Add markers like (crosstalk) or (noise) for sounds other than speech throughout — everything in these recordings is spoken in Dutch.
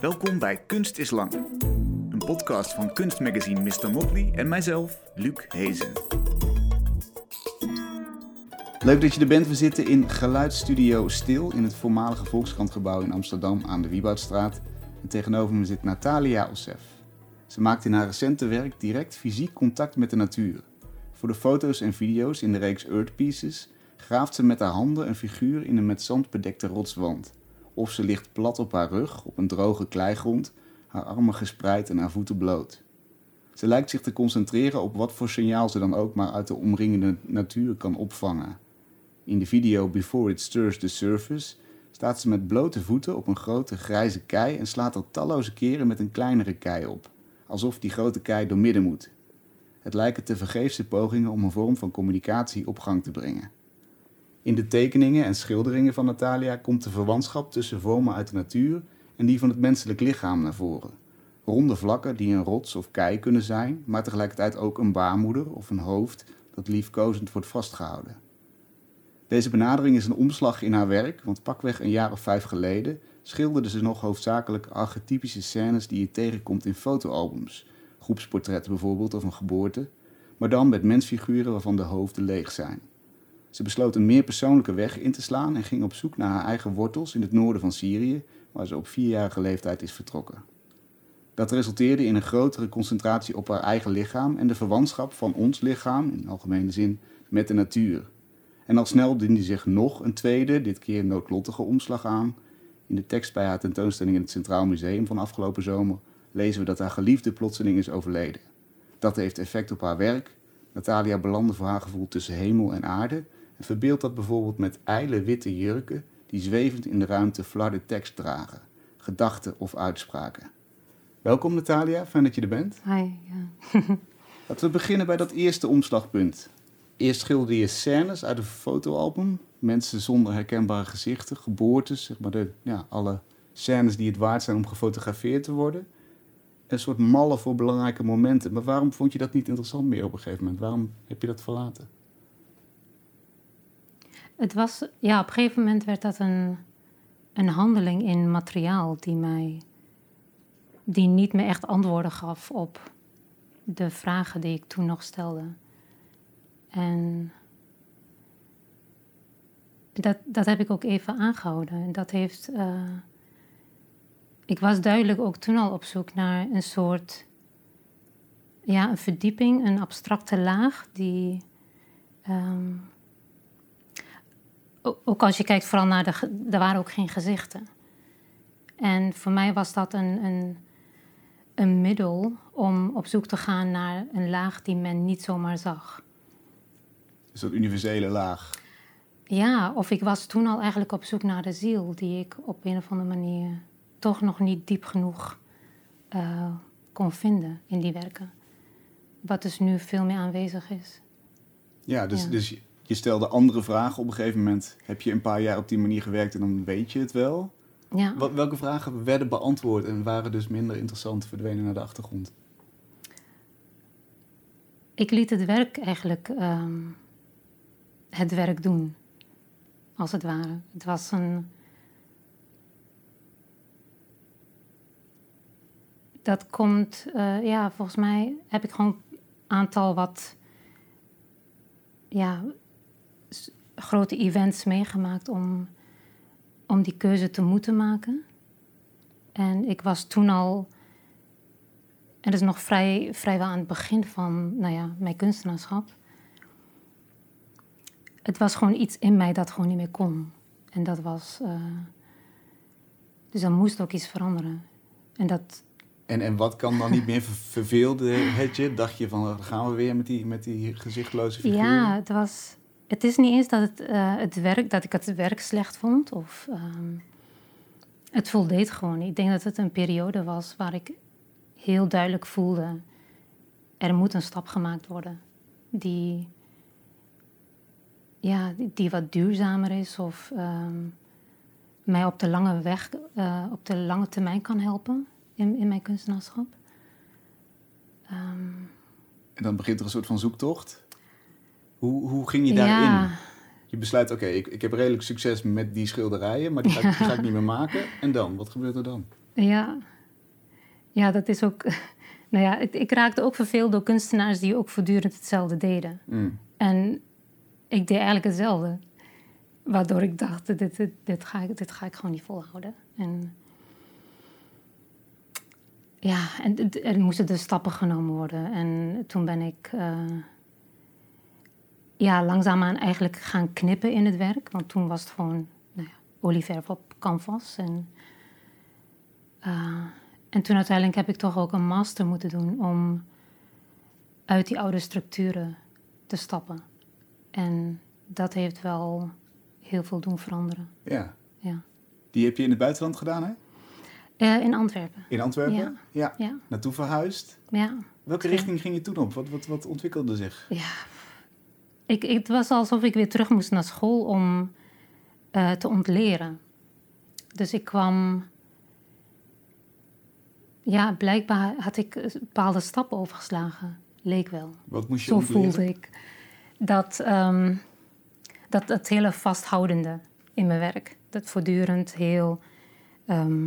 Welkom bij Kunst is Lang. Een podcast van kunstmagazine Mr. Motley en mijzelf, Luc Hezen. Leuk dat je er bent. We zitten in Geluidsstudio Stil in het voormalige Volkskrantgebouw in Amsterdam aan de Wieboudstraat. En tegenover me zit Natalia Ossef. Ze maakt in haar recente werk direct fysiek contact met de natuur. Voor de foto's en video's in de reeks Earth Pieces graaft ze met haar handen een figuur in een met zand bedekte rotswand. Of ze ligt plat op haar rug op een droge kleigrond, haar armen gespreid en haar voeten bloot. Ze lijkt zich te concentreren op wat voor signaal ze dan ook maar uit de omringende natuur kan opvangen. In de video Before It Stirs the Surface staat ze met blote voeten op een grote grijze kei en slaat er talloze keren met een kleinere kei op, alsof die grote kei doormidden moet. Het lijken te vergeefse pogingen om een vorm van communicatie op gang te brengen. In de tekeningen en schilderingen van Natalia komt de verwantschap tussen vormen uit de natuur en die van het menselijk lichaam naar voren. Ronde vlakken die een rots of kei kunnen zijn, maar tegelijkertijd ook een baarmoeder of een hoofd dat liefkozend wordt vastgehouden. Deze benadering is een omslag in haar werk, want pakweg een jaar of vijf geleden schilderde ze nog hoofdzakelijk archetypische scènes die je tegenkomt in fotoalbums, groepsportretten bijvoorbeeld of een geboorte, maar dan met mensfiguren waarvan de hoofden leeg zijn. Ze besloot een meer persoonlijke weg in te slaan en ging op zoek naar haar eigen wortels in het noorden van Syrië, waar ze op vierjarige leeftijd is vertrokken. Dat resulteerde in een grotere concentratie op haar eigen lichaam en de verwantschap van ons lichaam, in algemene zin, met de natuur. En al snel diende zich nog een tweede, dit keer noodlottige omslag aan. In de tekst bij haar tentoonstelling in het Centraal Museum van afgelopen zomer lezen we dat haar geliefde plotseling is overleden. Dat heeft effect op haar werk. Natalia belandde voor haar gevoel tussen hemel en aarde en verbeeldt dat bijvoorbeeld met ijle witte jurken die zwevend in de ruimte flarde tekst dragen, gedachten of uitspraken. Welkom Natalia, fijn dat je er bent. Hi, ja. (laughs) Laten we beginnen bij dat eerste omslagpunt. Eerst schilderde je scènes uit een fotoalbum. Mensen zonder herkenbare gezichten, geboortes, zeg maar de, ja, alle scènes die het waard zijn om gefotografeerd te worden. Een soort mallen voor belangrijke momenten. Maar waarom vond je dat niet interessant meer op een gegeven moment? Waarom heb je dat verlaten? Het was, ja, op een gegeven moment werd dat een, een handeling in materiaal die mij, die niet me echt antwoorden gaf op de vragen die ik toen nog stelde. En dat, dat heb ik ook even aangehouden. Dat heeft, uh, ik was duidelijk ook toen al op zoek naar een soort, ja, een verdieping, een abstracte laag die. Um, ook als je kijkt vooral naar de... Er waren ook geen gezichten. En voor mij was dat een, een, een middel om op zoek te gaan naar een laag die men niet zomaar zag. Is dat universele laag? Ja, of ik was toen al eigenlijk op zoek naar de ziel... die ik op een of andere manier toch nog niet diep genoeg uh, kon vinden in die werken. Wat dus nu veel meer aanwezig is. Ja, dus, ja. dus je stelde andere vragen op een gegeven moment. Heb je een paar jaar op die manier gewerkt en dan weet je het wel. Ja. Wat, welke vragen werden beantwoord en waren dus minder interessant, verdwenen naar de achtergrond? Ik liet het werk eigenlijk um, het werk doen, als het ware. Het was een. Dat komt, uh, ja, volgens mij heb ik gewoon een aantal wat ja, grote events meegemaakt om, om die keuze te moeten maken. En ik was toen al, en dat is nog vrij, vrijwel aan het begin van nou ja, mijn kunstenaarschap. Het was gewoon iets in mij dat gewoon niet meer kon. En dat was. Uh, dus dan moest ook iets veranderen. En dat. En, en wat kan dan niet meer verveelde het je? Dacht je van, gaan we weer met die, met die gezichtloze figuur? Ja, het was het is niet eens dat, het, uh, het werk, dat ik het werk slecht vond. Of, um, het voldeed gewoon. Ik denk dat het een periode was waar ik heel duidelijk voelde... er moet een stap gemaakt worden. Die, ja, die, wat duurzamer is of um, mij op de lange weg, uh, op de lange termijn kan helpen in, in mijn kunstenaarschap. Um, en dan begint er een soort van zoektocht? Hoe, hoe ging je daarin? Ja. Je besluit, oké, okay, ik, ik heb redelijk succes met die schilderijen, maar die ga, ik, die ga ik (laughs) niet meer maken. En dan? Wat gebeurt er dan? Ja. Ja, dat is ook... (laughs) Nou ja, ik, ik raakte ook verveeld door kunstenaars die ook voortdurend hetzelfde deden. Mm. En ik deed eigenlijk hetzelfde. Waardoor ik dacht, dit, dit, dit, ga, ik, dit ga ik gewoon niet volhouden. En ja, en er moesten dus stappen genomen worden. En toen ben ik eh, ja, langzaamaan eigenlijk gaan knippen in het werk. Want toen was het gewoon nou ja, olieverf op canvas. En, eh, en toen uiteindelijk heb ik toch ook een master moeten doen om uit die oude structuren te stappen. En dat heeft wel heel veel doen veranderen. Ja. Ja. Die heb je in het buitenland gedaan, hè? Eh, in Antwerpen. In Antwerpen? Ja. ja. Ja, Naartoe verhuisd. ja. Welke richting ging je toen op? Wat, wat, wat ontwikkelde zich? Ja, ik, het was alsof ik weer terug moest naar school om eh, te ontleren. Dus ik kwam. Ja, blijkbaar had ik bepaalde stappen overgeslagen. Leek wel. Wat moest je Zo ontleren? voelde ik. Dat, ehm, dat het hele vasthoudende in mijn werk. Dat voortdurend heel. ehm,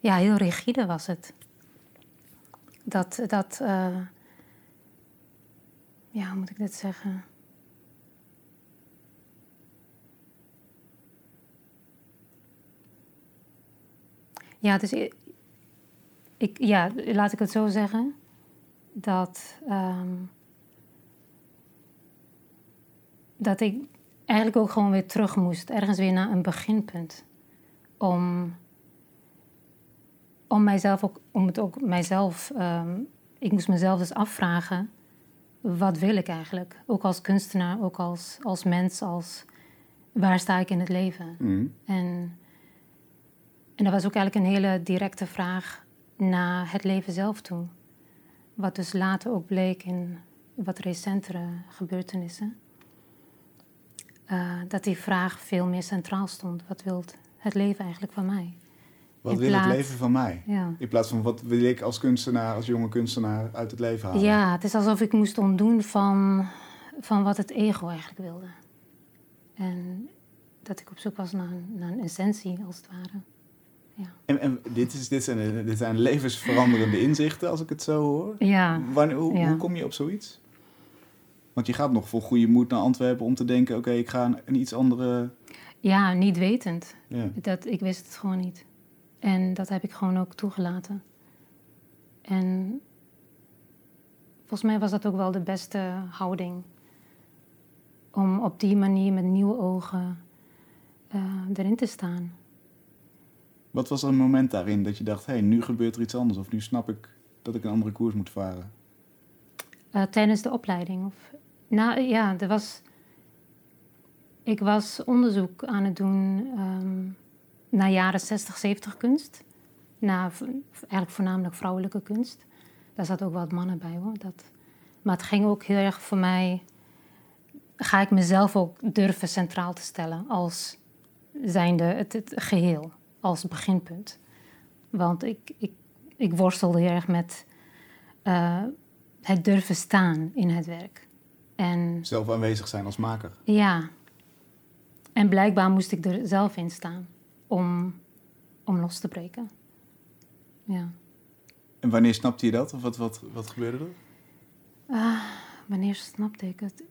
ja, heel rigide was het. Dat. dat eh, ja, hoe moet ik dit zeggen? Ja, dus ik, ja, laat ik het zo zeggen. Dat, ehm, dat ik eigenlijk ook gewoon weer terug moest, ergens weer naar een beginpunt. Om, om mijzelf ook, om het ook mijzelf, ehm, ik moest mezelf dus afvragen, wat wil ik eigenlijk? Ook als kunstenaar, ook als, als mens, als waar sta ik in het leven? Mhm. En, en dat was ook eigenlijk een hele directe vraag naar het leven zelf toe. Wat dus later ook bleek in wat recentere gebeurtenissen. Eh, dat die vraag veel meer centraal stond. Wat wil het leven eigenlijk van mij? Wat wil het leven van mij? Ja. In plaats van wat wil ik als kunstenaar, als jonge kunstenaar uit het leven halen? ja, het is alsof ik moest ontdoen van, van wat het ego eigenlijk wilde. En dat ik op zoek was naar, een- naar een essentie, als het ware. En, en dit, is, dit, zijn, dit zijn levensveranderende inzichten, als ik het zo hoor. Ja, Wanneer, hoe, Ja. hoe kom je op zoiets? Want je gaat nog vol goede moed naar Antwerpen om te denken... oké, ik ga een, een iets andere... ja niet wetend. Ja. Dat, ik wist het gewoon niet. En dat heb ik gewoon ook toegelaten. En volgens mij was dat ook wel de beste houding. Om op die manier met nieuwe ogen eh, erin te staan. Wat was er een moment daarin dat je dacht... hé, hey, nu gebeurt er iets anders... of nu snap ik dat ik een andere koers moet varen? Eh, tijdens de opleiding. Of, nou ja, er was. Ik was onderzoek aan het doen ehm, naar jaren 60, 70 kunst. Naar v- eigenlijk voornamelijk vrouwelijke kunst. Daar zaten ook wat mannen bij hoor. Dat, maar het ging ook heel erg voor mij. Ga ik mezelf ook durven centraal te stellen als zijnde het, het geheel, als beginpunt. Want ik, ik, ik worstelde heel erg met. eh, het durven staan in het werk. En Zelf aanwezig zijn als maker. ja, en blijkbaar moest ik er zelf in staan om, om los te breken. Ja. En wanneer snapte je dat? Of wat, wat, wat gebeurde er? Ah, wanneer snapte ik het?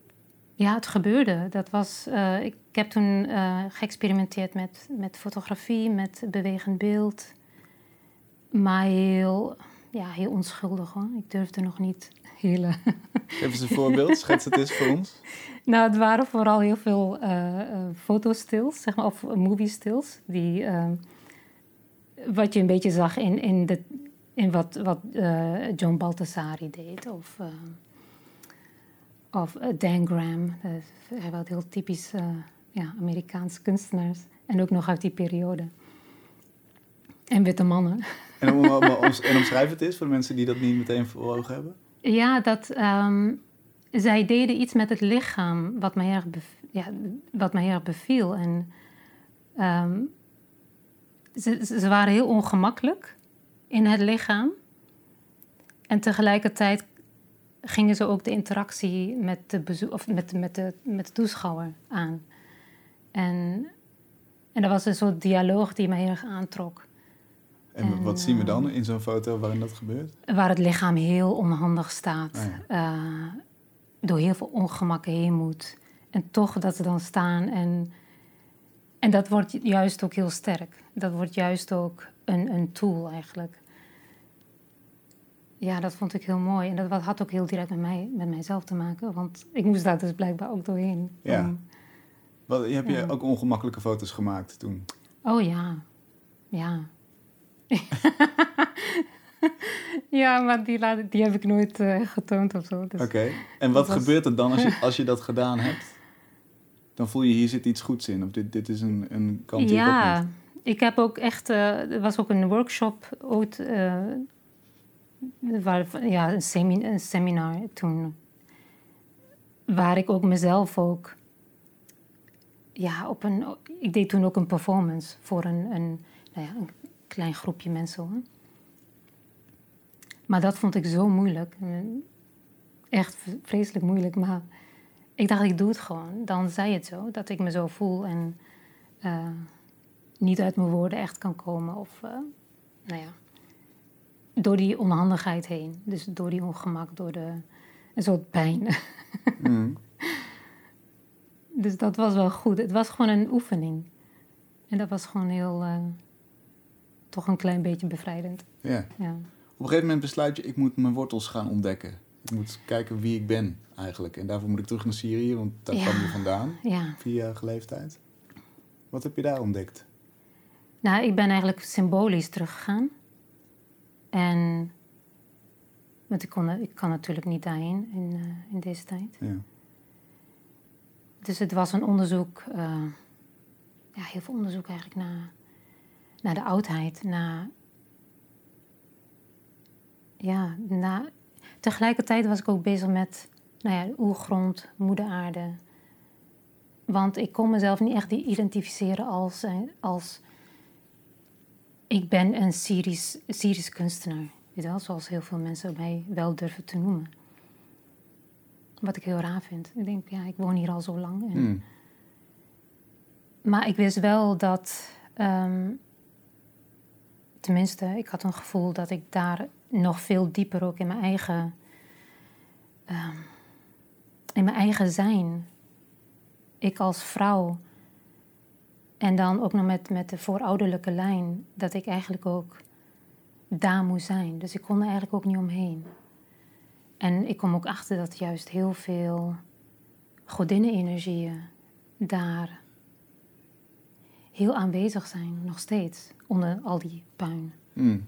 Ja, het gebeurde. Dat was, eh, ik heb toen eh, geëxperimenteerd met, met fotografie, met bewegend beeld. Maar heel, ja, heel onschuldig hoor. Ik durfde nog niet (laughs) hele Geef eens een voorbeeld. Schets het eens voor ons. (laughs) Nou, het waren vooral heel veel eh eh, fotostils, zeg maar, of movie stills. Die, eh, wat je een beetje zag in, in, de, in wat, wat John Baltasari deed. Of, of Dan Graham. Hij was heel typisch eh, ja, Amerikaans kunstenaars. En ook nog uit die periode. En witte mannen. En, om, om- om- en omschrijf het eens voor de mensen die dat niet meteen voor ogen hebben. Ja, dat ehm, zij deden iets met het lichaam wat mij erg, ja, wat mij erg beviel. En ehm, ze, waren heel ongemakkelijk in het lichaam. En tegelijkertijd gingen ze ook de interactie met de, bezoek, of met, met de, met de toeschouwer aan. En, En dat was een soort dialoog die mij heel erg aantrok. En, En, wat zien we dan eh, in zo'n foto waarin dat gebeurt? Waar het lichaam heel onhandig staat. Ah, ja. eh, door heel veel ongemakken heen moet. En toch dat ze dan staan. En, en dat wordt juist ook heel sterk. Dat wordt juist ook een, een tool eigenlijk. Ja, dat vond ik heel mooi. En dat had ook heel direct met, mij, met mijzelf te maken. Want ik moest daar dus blijkbaar ook doorheen. Ja. Wat, heb je ook ongemakkelijke foto's gemaakt toen? Oh ja, ja. (laughs) (laughs) ja, maar die, laat, die heb ik nooit eh, getoond of zo. Dus. Oké. En wat was- gebeurt er dan als je, (laughs) als je dat gedaan hebt? Dan voel je hier zit iets goeds in. Of dit, dit is een, een kant die ik ook ja, niet. ik heb ook echt... eh, er was ook een workshop ooit... eh, waar, ja, een, semi, een seminar toen. Waar ik ook mezelf ook... Ja, op een... Ik deed toen ook een performance voor een, een, nou ja, een klein groepje mensen. Hoor. Maar dat vond ik zo moeilijk. Echt vreselijk moeilijk. Maar ik dacht, ik doe het gewoon. Dan zei het zo, dat ik me zo voel en eh, niet uit mijn woorden echt kan komen. Of, eh, nou ja, door die onhandigheid heen. Dus door die ongemak, door de, een soort pijn. (laughs) Mm. dus dat was wel goed. Het was gewoon een oefening. En dat was gewoon heel, eh, toch een klein beetje bevrijdend. Ja. Ja. Op een gegeven moment besluit je, ik moet mijn wortels gaan ontdekken. Ik moet kijken wie ik ben eigenlijk. En daarvoor moet ik terug naar Syrië, want daar Ja. kwam je vandaan. ja. Vierjarige leeftijd. Wat heb je daar ontdekt? Nou, ik ben eigenlijk symbolisch teruggegaan. En, want ik, kon, ik kan natuurlijk niet daarheen in, eh, in deze tijd. Ja. Dus het was een onderzoek, eh, ja, heel veel onderzoek eigenlijk naar, naar de oudheid. Naar, ja, naar, tegelijkertijd was ik ook bezig met nou ja, oergrond, moeder aarde. Want ik kon mezelf niet echt identificeren als, eh, als ik ben een Syrisch, Syrisch kunstenaar. Weet wel, zoals heel veel mensen mij wel durven te noemen. Wat ik heel raar vind. Ik denk, ja, ik woon hier al zo lang. En, Mm. Maar ik wist wel dat, ehm, tenminste, ik had een gevoel dat ik daar nog veel dieper ook in mijn eigen, ehm, in mijn eigen zijn, ik als vrouw, en dan ook nog met, met de voorouderlijke lijn, dat ik eigenlijk ook daar moest zijn. Dus ik kon er eigenlijk ook niet omheen. En ik kom ook achter dat juist heel veel godinnenenergieën daar heel aanwezig zijn, nog steeds, onder al die puin. Mm.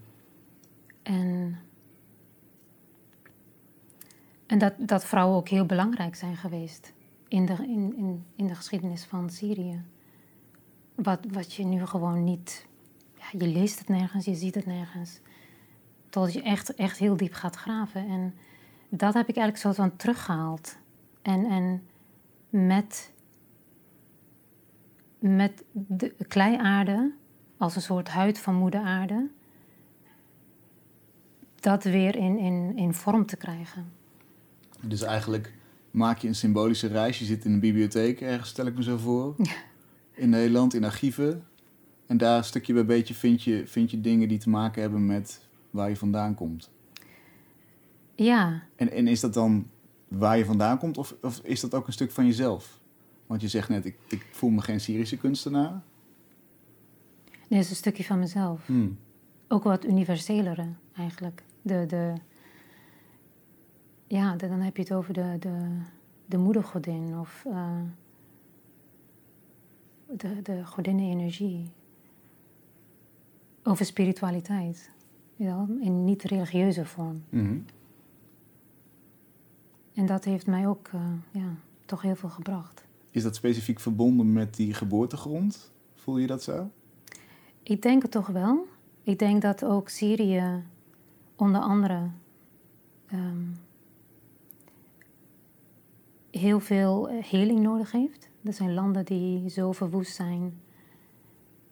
En, en dat, dat vrouwen ook heel belangrijk zijn geweest in de, in, in, in de geschiedenis van Syrië. Wat, wat je nu gewoon niet... Ja, je leest het nergens, je ziet het nergens. Tot je echt, echt heel diep gaat graven. En dat heb ik eigenlijk soort van teruggehaald. En, en met, met de kleiaarde als een soort huid van moeder aarde... dat weer in, in, in vorm te krijgen. Dus eigenlijk maak je een symbolische reis. Je zit in een bibliotheek ergens, stel ik me zo voor. In Nederland, in archieven. En daar stukje bij beetje vind je, vind je dingen die te maken hebben met waar je vandaan komt. Ja, En, en is dat dan waar je vandaan komt of, of is dat ook een stuk van jezelf? Want je zegt net, ik, ik voel me geen Syrische kunstenaar. nee, dat is een stukje van mezelf. Hmm. Ook wat universelere eigenlijk. De, de, ja, de- dan heb je het over de, de, de moedergodin of eh, de, de godinnenenergie. Over spiritualiteit. Ja, in niet-religieuze vorm. Mhm. En dat heeft mij ook eh, ja, toch heel veel gebracht. Is dat specifiek verbonden met die geboortegrond? Voel je dat zo? Ik denk het toch wel. Ik denk dat ook Syrië onder andere ehm, heel veel eh, heling nodig heeft. Er zijn landen die zo verwoest zijn.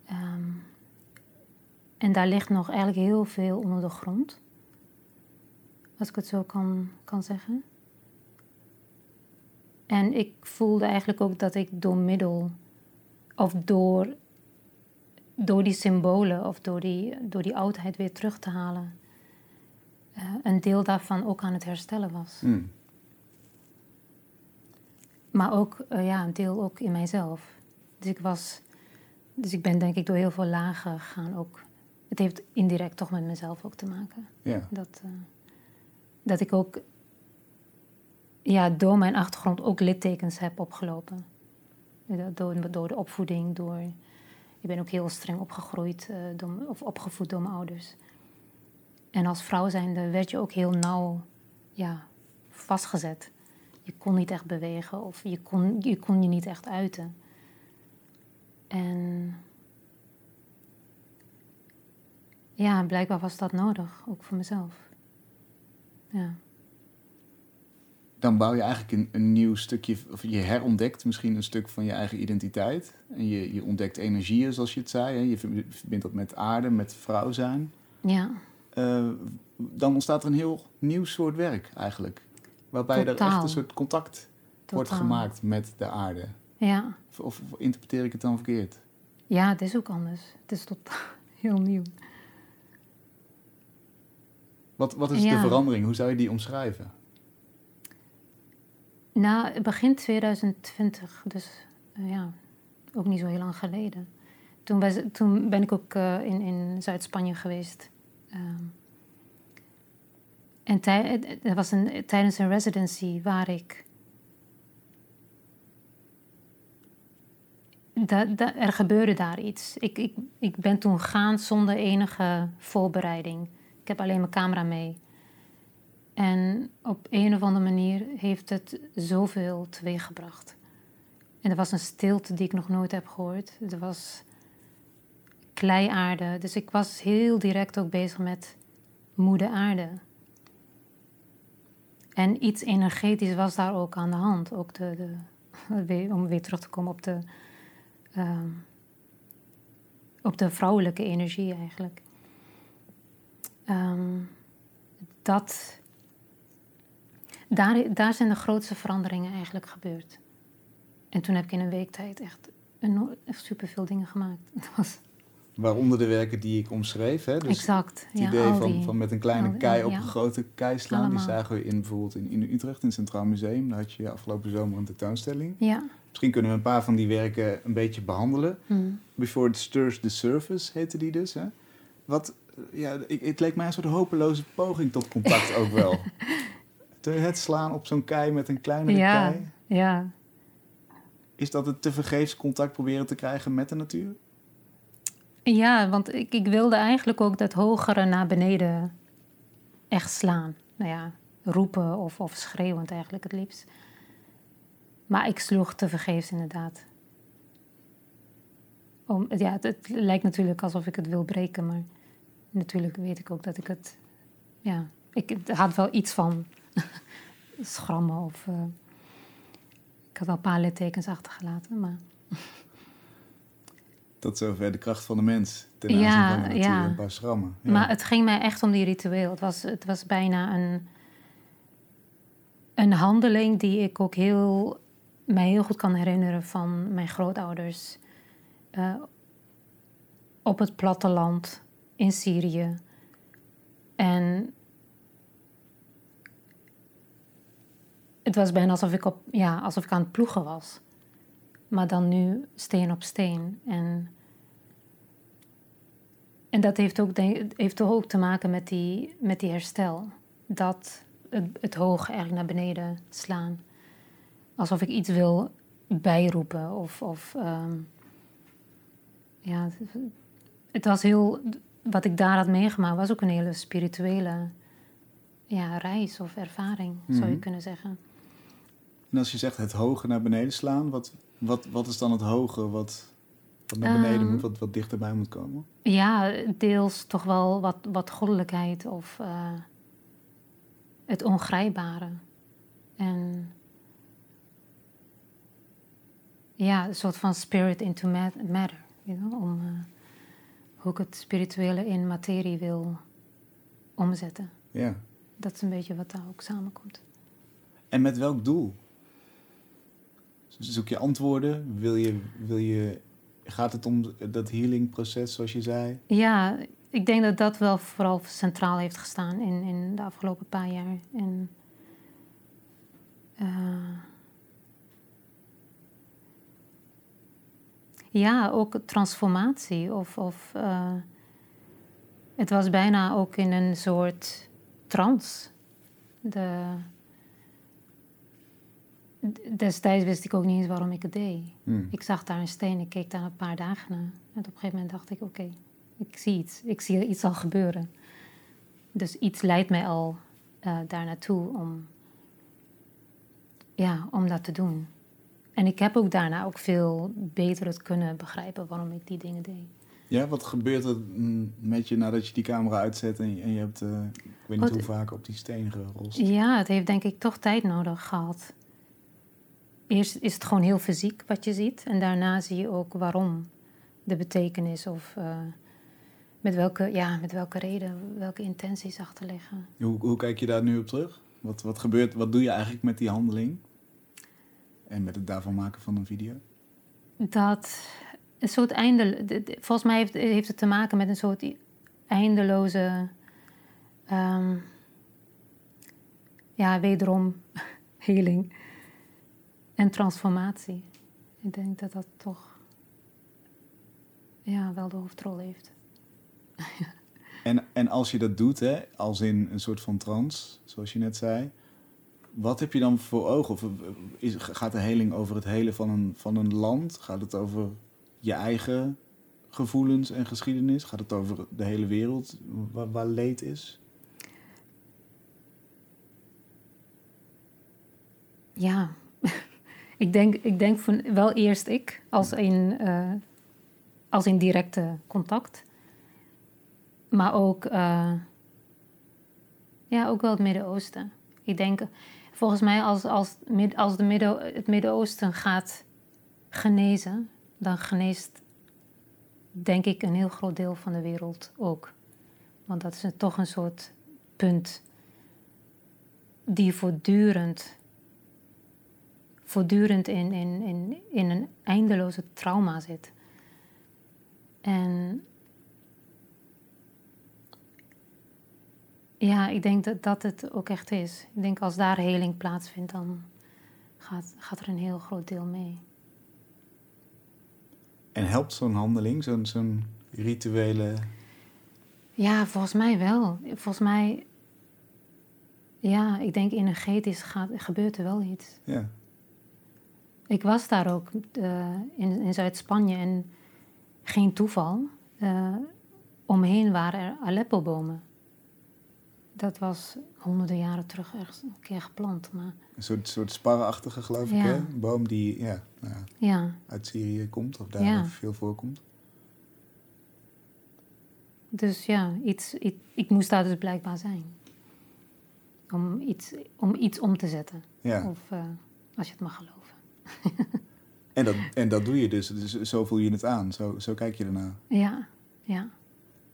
Ehm, en daar ligt nog eigenlijk heel veel onder de grond. Als ik het zo kan, kan zeggen. En ik voelde eigenlijk ook dat ik door middel of door door die symbolen of door die, door die oudheid weer terug te halen, eh, een deel daarvan ook aan het herstellen was. Hmm. Maar ook eh, ja, een deel ook in mijzelf. Dus ik was, dus ik ben denk ik door heel veel lagen gegaan ook. Het heeft indirect toch met mezelf ook te maken. Ja. Dat, eh, dat ik ook ja, door mijn achtergrond ook littekens heb opgelopen. Door, door de opvoeding, door... Ik ben ook heel streng opgegroeid door, of opgevoed door mijn ouders. En als vrouw zijnde werd je ook heel nauw ja, vastgezet. Je kon niet echt bewegen of je kon je, kon je niet echt uiten. En ja, blijkbaar was dat nodig, ook voor mezelf. Ja. Dan bouw je eigenlijk een, een nieuw stukje, of je herontdekt misschien een stuk van je eigen identiteit. En je, je ontdekt energieën, zoals je het zei. Hè? Je ver- verbindt dat met aarde, met vrouw zijn. Ja, Eh, dan ontstaat er een heel nieuw soort werk eigenlijk. Waarbij er echt een soort contact wordt gemaakt met de aarde. Ja. Of, of interpreteer ik het dan verkeerd? ja, het is ook anders. Het is tot (laughs) heel nieuw. Wat, wat is de verandering? Hoe zou je die omschrijven? Na begin 2020, dus eh, ja, ook niet zo heel lang geleden. Toen, was, toen ben ik ook eh, in, in Zuid-Spanje geweest. Ehm, en tij, het was een, tijdens een residency waar ik. Da, er gebeurde daar iets. Ik, ik, ik ben toen gaan zonder enige voorbereiding. Ik heb alleen mijn camera mee. En op een of andere manier heeft het zoveel teweeggebracht. En er was een stilte die ik nog nooit heb gehoord. Er was kleiaarde. Dus ik was heel direct ook bezig met moeder aarde. En iets energetisch was daar ook aan de hand. Ook de, de, (laughs) om weer terug te komen op de, ehm, op de vrouwelijke energie eigenlijk. Ehm, dat, daar, daar zijn de grootste veranderingen eigenlijk gebeurd. En toen heb ik in een week tijd echt, eno- echt superveel dingen gemaakt. (laughs) Het was Waaronder de werken die ik omschreef. Hè? Dus exact. het ja, idee van, die- van met een kleine die- kei op ja. een grote kei slaan. Die zagen we in, bijvoorbeeld in, in Utrecht, in het Centraal Museum. Daar had je afgelopen zomer een tentoonstelling. Ja. Misschien kunnen we een paar van die werken een beetje behandelen. hm. Before it stirs the surface heette die dus. Hè? Wat, eh, ja, ik, het leek mij een soort hopeloze poging tot contact ook wel. (laughs) Het slaan op zo'n kei met een kleinere Ja. kei. ja. Is dat het tevergeefs contact proberen te krijgen met de natuur? Ja, want ik, ik wilde eigenlijk ook dat hogere naar beneden echt slaan. Nou ja, roepen of, of schreeuwend eigenlijk het liefst. Maar ik sloeg te vergeefs inderdaad. Om, ja, het, lijkt natuurlijk alsof ik het wil breken, maar natuurlijk weet ik ook dat ik het... Ja, ik had wel iets van (laughs) schrammen of... eh, ik had al een paar littekens achtergelaten, maar... Tot zover de kracht van de mens ten aanzien Ja, van de natuur. ja. Een paar schrammen. Ja. Maar het ging mij echt om die ritueel. Het was, het was bijna een, een handeling die ik ook heel, mij heel goed kan herinneren van mijn grootouders. eh, op het platteland in Syrië. En het was bijna alsof ik, op, ja, alsof ik aan het ploegen was. Maar dan nu steen op steen. En en dat heeft ook, denk, heeft toch ook te maken met die, met die herstel. Dat het, het hoog eigenlijk naar beneden slaan. Alsof ik iets wil bijroepen. Of, of ehm, ja, het, het was heel. Wat ik daar had meegemaakt was ook een hele spirituele ja, reis of ervaring, zou je Mhm. kunnen zeggen. En als je zegt het hoge naar beneden slaan, wat, wat, wat is dan het hoge wat, wat naar beneden Ehm. moet, wat, wat dichterbij moet komen? Ja, deels toch wel wat, wat goddelijkheid of eh, het ongrijpbare. En ja, een soort van spirit into ma- matter. You know? Om eh, hoe ik het spirituele in materie wil omzetten. Ja. Dat is een beetje wat daar ook samenkomt. En met welk doel? Zoek je antwoorden? Wil je, wil je gaat het om dat healingproces, zoals je zei? Ja, ik denk dat dat wel vooral centraal heeft gestaan in, in de afgelopen paar jaar. En, uh, ja, ook transformatie. Of, of uh, het was bijna ook in een soort trance. De, destijds wist ik ook niet eens waarom ik het deed. Hmm. Ik zag daar een steen, ik keek daar een paar dagen naar. En op een gegeven moment dacht ik, oké, ik zie iets. Ik zie iets al gebeuren. Dus iets leidt mij al uh, daar naartoe om, ja, om dat te doen. En ik heb ook daarna ook veel beter het kunnen begrijpen waarom ik die dingen deed. Ja, wat gebeurt er met je nadat je die camera uitzet en je, en je hebt, uh, ik weet niet hoe vaak, op die steen gerost? Ja, het heeft denk ik toch tijd nodig gehad. Eerst is het gewoon heel fysiek wat je ziet en daarna zie je ook waarom, de betekenis of uh, met, welke, ja, met welke reden, welke intenties achter liggen. Hoe, hoe kijk je daar nu op terug? Wat, wat gebeurt, wat doe je eigenlijk met die handeling? En met het daarvan maken van een video? Dat een soort einde. Volgens mij heeft, heeft het te maken met een soort eindeloze. Um, ja, wederom (laughs) healing en transformatie. Ik denk dat dat toch. Ja, wel de hoofdrol heeft. (laughs) en, en als je dat doet, hè, als in een soort van trance, zoals je net zei. Wat heb je dan voor ogen? Of is, gaat de heling over het hele van een, van een land? Gaat het over je eigen gevoelens en geschiedenis? Gaat het over de hele wereld waar, waar leed is? Ja, ik denk, ik denk van, wel eerst ik als in, uh, als in directe contact. Maar ook, uh, ja, ook wel het Midden-Oosten. Ik denk, volgens mij als, als, als de Midden, het Midden-Oosten gaat genezen, dan geneest, denk ik, een heel groot deel van de wereld ook. Want dat is toch een soort punt die voortdurend, voortdurend in, in, in, in een eindeloze trauma zit. En ja, ik denk dat dat het ook echt is. Ik denk als daar heling plaatsvindt, dan gaat, gaat er een heel groot deel mee. En helpt zo'n handeling, zo'n zo'n rituele. Ja, volgens mij wel. Volgens mij. Ja, ik denk energetisch gaat, gebeurt er wel iets. Ja. Ik was daar ook uh, in, in Zuid-Spanje en geen toeval. Uh, omheen waren er Aleppo-bomen. Dat was honderden jaren terug ergens een keer geplant. Maar... Een soort, soort sparrenachtige, geloof ik, hè? Een boom die ja, nou ja, ja. uit Syrië komt of daar veel voorkomt. Dus ja, iets, ik, ik moest daar dus blijkbaar zijn. Om iets om, iets om te zetten. Ja. Of uh, als je het mag geloven. En, dat, en dat doe je dus. dus. Zo voel je het aan. Zo, zo kijk je ernaar. Ja, ja.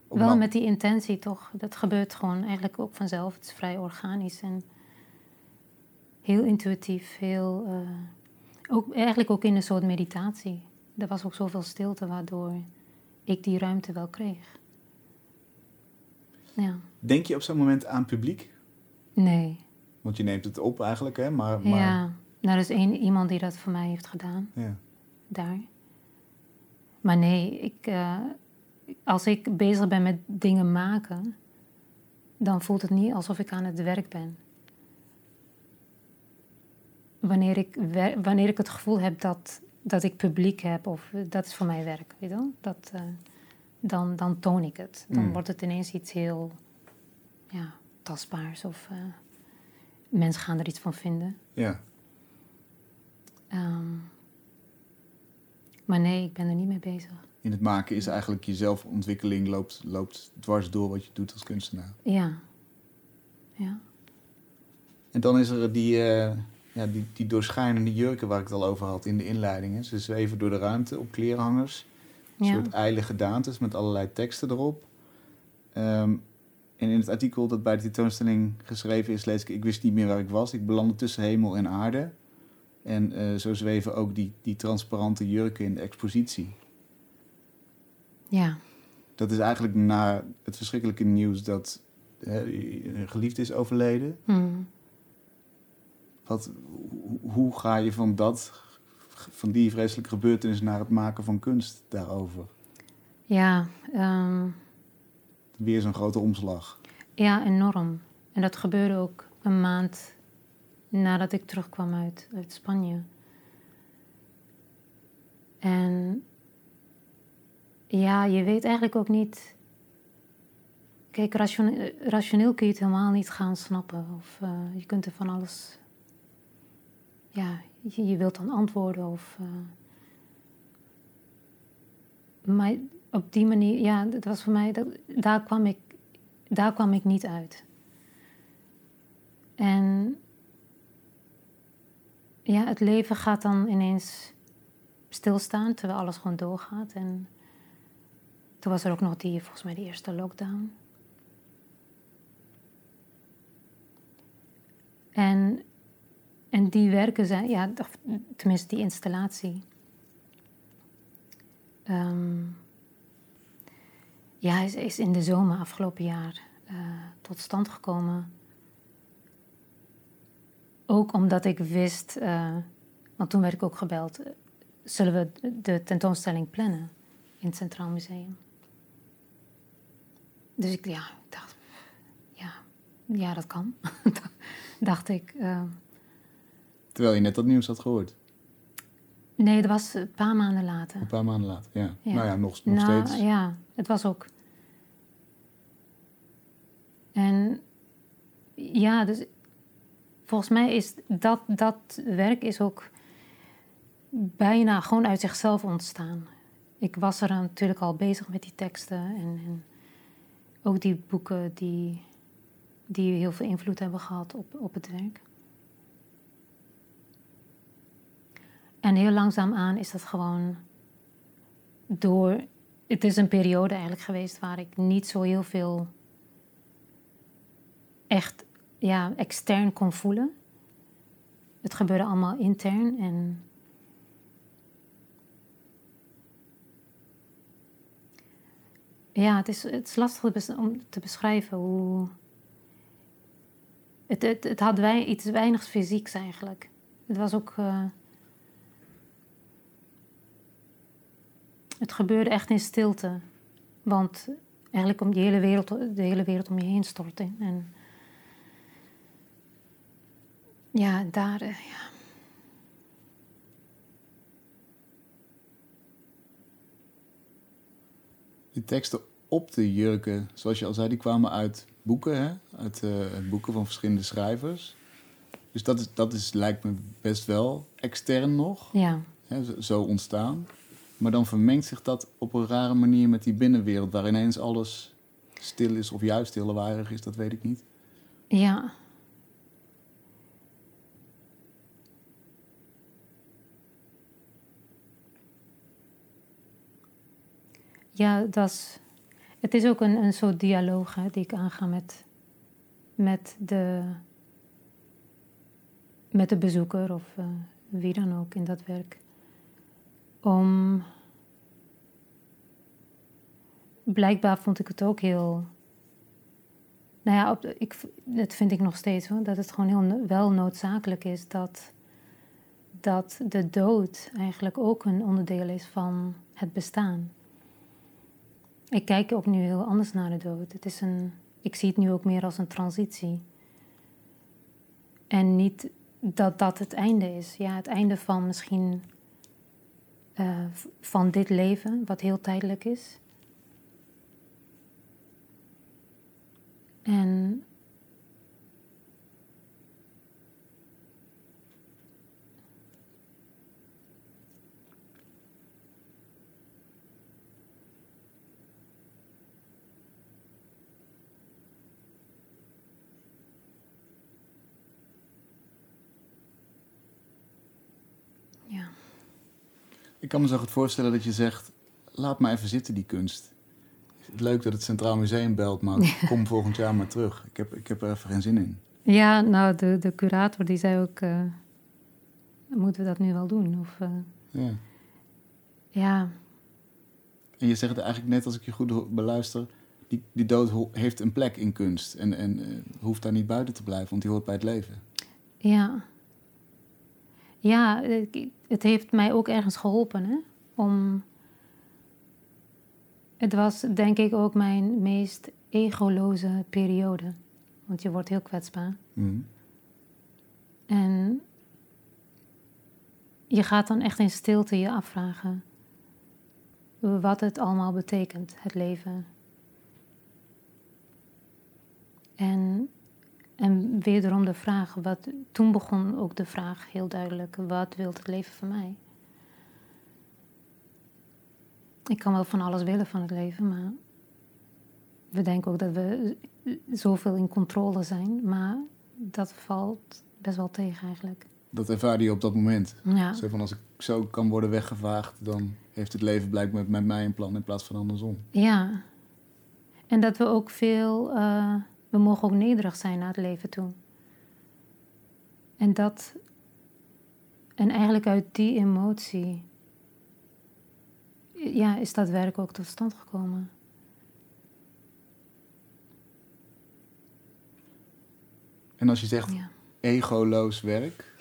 Wel met die intentie toch. Dat gebeurt gewoon eigenlijk ook vanzelf. Het is vrij organisch en heel intuïtief. Heel, uh, ook, eigenlijk ook in een soort meditatie. Er was ook zoveel stilte waardoor ik die ruimte wel kreeg. Ja. Denk je op zo'n moment aan publiek? Nee. Want je neemt het op eigenlijk, hè? Maar, maar... Ja, nou, er is één, iemand die dat voor mij heeft gedaan. Ja. Daar. Maar nee, ik, uh, als ik bezig ben met dingen maken, dan voelt het niet alsof ik aan het werk ben. Wanneer ik, wanneer ik het gevoel heb dat, dat ik publiek heb, of dat is voor mij werk, weet je dat, uh, dan, dan toon ik het. Dan Mm. wordt het ineens iets heel ja, tastbaars of uh, mensen gaan er iets van vinden. Ja. Um, maar nee, ik ben er niet mee bezig. In het maken is eigenlijk je zelfontwikkeling loopt, loopt dwars door wat je doet als kunstenaar. Ja. Ja. En dan is er die, uh, ja, die, die doorschijnende jurken waar ik het al over had in de inleidingen. Ze zweven door de ruimte op kleerhangers. Een Ja. soort ijle gedaantes met allerlei teksten erop. Um, en in het artikel dat bij de tentoonstelling geschreven is, lees ik... Ik wist niet meer waar ik was. Ik belandde tussen hemel en aarde. En uh, zo zweven ook die, die transparante jurken in de expositie. Ja. Dat is eigenlijk na het verschrikkelijke nieuws dat een geliefde is overleden. Hmm. Wat, hoe- hoe ga je van dat, van die vreselijke gebeurtenis naar het maken van kunst daarover? Ja, ehm, Weer zo'n grote omslag. ja, enorm. En dat gebeurde ook een maand nadat ik terugkwam uit, uit Spanje. En ja, je weet eigenlijk ook niet. Kijk, ratione- rationeel kun je het helemaal niet gaan snappen. Of eh, je kunt er van alles. Ja, je, je wilt dan antwoorden of. eh. maar op die manier, ja, dat was voor mij. Dat, daar, kwam ik, daar kwam ik niet uit. En ja, het leven gaat dan ineens stilstaan terwijl alles gewoon doorgaat. En toen was er ook nog die, volgens mij, die eerste lockdown. En, en die werken zijn, ja, tenminste die installatie. Ehm, ja, is, is in de zomer afgelopen jaar eh, tot stand gekomen. Ook omdat ik wist, eh, want toen werd ik ook gebeld, eh, zullen we de tentoonstelling plannen in het Centraal Museum? Dus ik, ja, ik dacht, ja, ja dat kan, (laughs) dacht ik. eh. Terwijl je net dat nieuws had gehoord. nee, dat was een paar maanden later. Een paar maanden later, ja. Ja. Nou ja, nog, nog Nou, steeds. Ja, het was ook. En ja, dus volgens mij is dat, dat werk is ook bijna gewoon uit zichzelf ontstaan. Ik was er natuurlijk al bezig met die teksten en, en ook die boeken die, die heel veel invloed hebben gehad op, op het werk. En heel langzaamaan is dat gewoon door. Het is een periode eigenlijk geweest waar ik niet zo heel veel echt ja, extern kon voelen. Het gebeurde allemaal intern en. Ja, het is, het is lastig om te beschrijven hoe. Het, het, het had wij, iets weinigs fysieks eigenlijk. Het was ook. eh, Het gebeurde echt in stilte. Want eigenlijk om die hele wereld, de hele wereld om je heen stort in. En ja, daar, ja. Die teksten op de jurken, zoals je al zei, die kwamen uit boeken, hè? Uit eh, boeken van verschillende schrijvers. Dus dat, is, dat is, lijkt me best wel extern nog, ja, hè? Zo, zo ontstaan. Maar dan vermengt zich dat op een rare manier met die binnenwereld, waar ineens alles stil is of juist heel lawaaiig is, dat weet ik niet. ja. Ja, dat is, het is ook een, een soort dialoog hè, die ik aanga met, met, de, met de bezoeker of eh, wie dan ook in dat werk. Om. Blijkbaar vond ik het ook heel. Nou ja, op, ik, dat vind ik nog steeds hoor. Dat het gewoon heel wel noodzakelijk is dat, dat de dood eigenlijk ook een onderdeel is van het bestaan. Ik kijk ook nu heel anders naar de dood. Het is een, ik zie het nu ook meer als een transitie. En niet dat dat het einde is. Ja, het einde van misschien eh, van dit leven, wat heel tijdelijk is. En kan me zo goed voorstellen dat je zegt, laat maar even zitten die kunst. Leuk dat het Centraal Museum belt, maar (laughs) kom volgend jaar maar terug. Ik heb, ik heb er even geen zin in. Ja, nou, de, de curator die zei ook... eh, moeten we dat nu wel doen? Of, eh, Ja. ja, En je zegt het eigenlijk net als ik je goed beluister, die, die dood heeft een plek in kunst en, en uh, hoeft daar niet buiten te blijven, want die hoort bij het leven. Ja. Ja, het heeft mij ook ergens geholpen, hè? Om... Het was denk ik ook mijn meest egoloze periode. Want je wordt heel kwetsbaar. Mm. En je gaat dan echt in stilte je afvragen wat het allemaal betekent, het leven. En, en wederom de vraag, wat, toen begon ook de vraag heel duidelijk, wat wil het leven van mij? Ik kan wel van alles willen van het leven, maar we denken ook dat we zoveel in controle zijn, maar dat valt best wel tegen eigenlijk. Dat ervaar je op dat moment. Ja. Zo van als ik zo kan worden weggevaagd, dan heeft het leven blijkbaar met mij een plan in plaats van andersom. Ja. En dat we ook veel, uh, we mogen ook nederig zijn naar het leven toe. En dat, en eigenlijk uit die emotie, ja, is dat werk ook tot stand gekomen. En als je zegt ja. egoloos werk,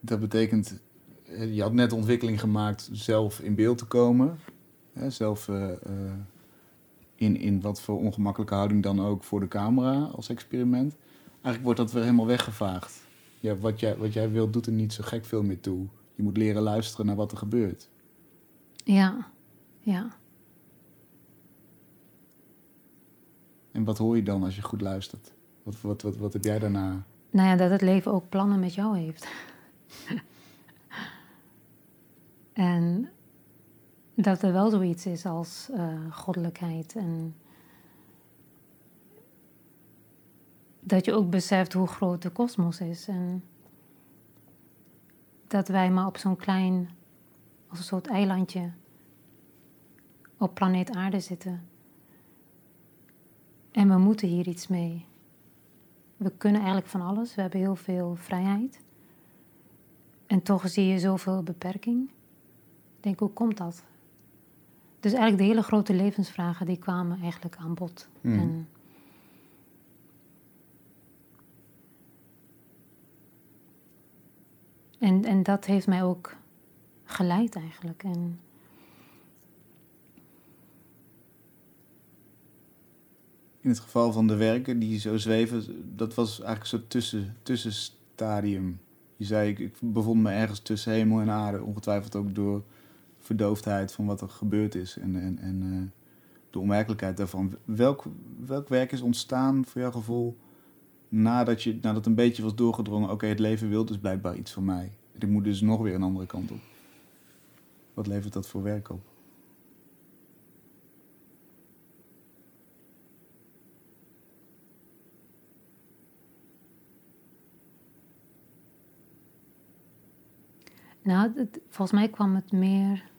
dat betekent, eh, je had net ontwikkeling gemaakt zelf in beeld te komen. Hè, zelf uh, in, in wat voor ongemakkelijke houding dan ook voor de camera als experiment. Eigenlijk wordt dat weer helemaal weggevaagd. Ja, wat, jij, wat jij wilt doet er niet zo gek veel meer toe. Je moet leren luisteren naar wat er gebeurt. Ja, ja. En wat hoor je dan als je goed luistert? Wat, wat, wat, wat heb jij daarna? Nou ja, dat het leven ook plannen met jou heeft. (laughs) en dat er wel zoiets is als uh, goddelijkheid. En dat je ook beseft hoe groot de kosmos is. En dat wij maar op zo'n klein, als een soort eilandje, op planeet Aarde zitten. En we moeten hier iets mee. We kunnen eigenlijk van alles. We hebben heel veel vrijheid. En toch zie je zoveel beperking. Ik denk, hoe komt dat? Dus eigenlijk de hele grote levensvragen die kwamen eigenlijk aan bod. Hmm. En, en, en, dat heeft mij ook geleid eigenlijk. En, in het geval van de werken die zo zweven, dat was eigenlijk een soort tussen, tussenstadium. Je zei, ik, ik bevond me ergens tussen hemel en aarde, ongetwijfeld ook door verdoofdheid van wat er gebeurd is en, en, en uh, de onwerkelijkheid daarvan. Welk, welk werk is ontstaan voor jouw gevoel nadat, je, nadat een beetje was doorgedrongen, oké, het leven wil dus blijkbaar iets van mij. Ik moet dus nog weer een andere kant op. Wat levert dat voor werk op? Nou, volgens mij kwam het meer.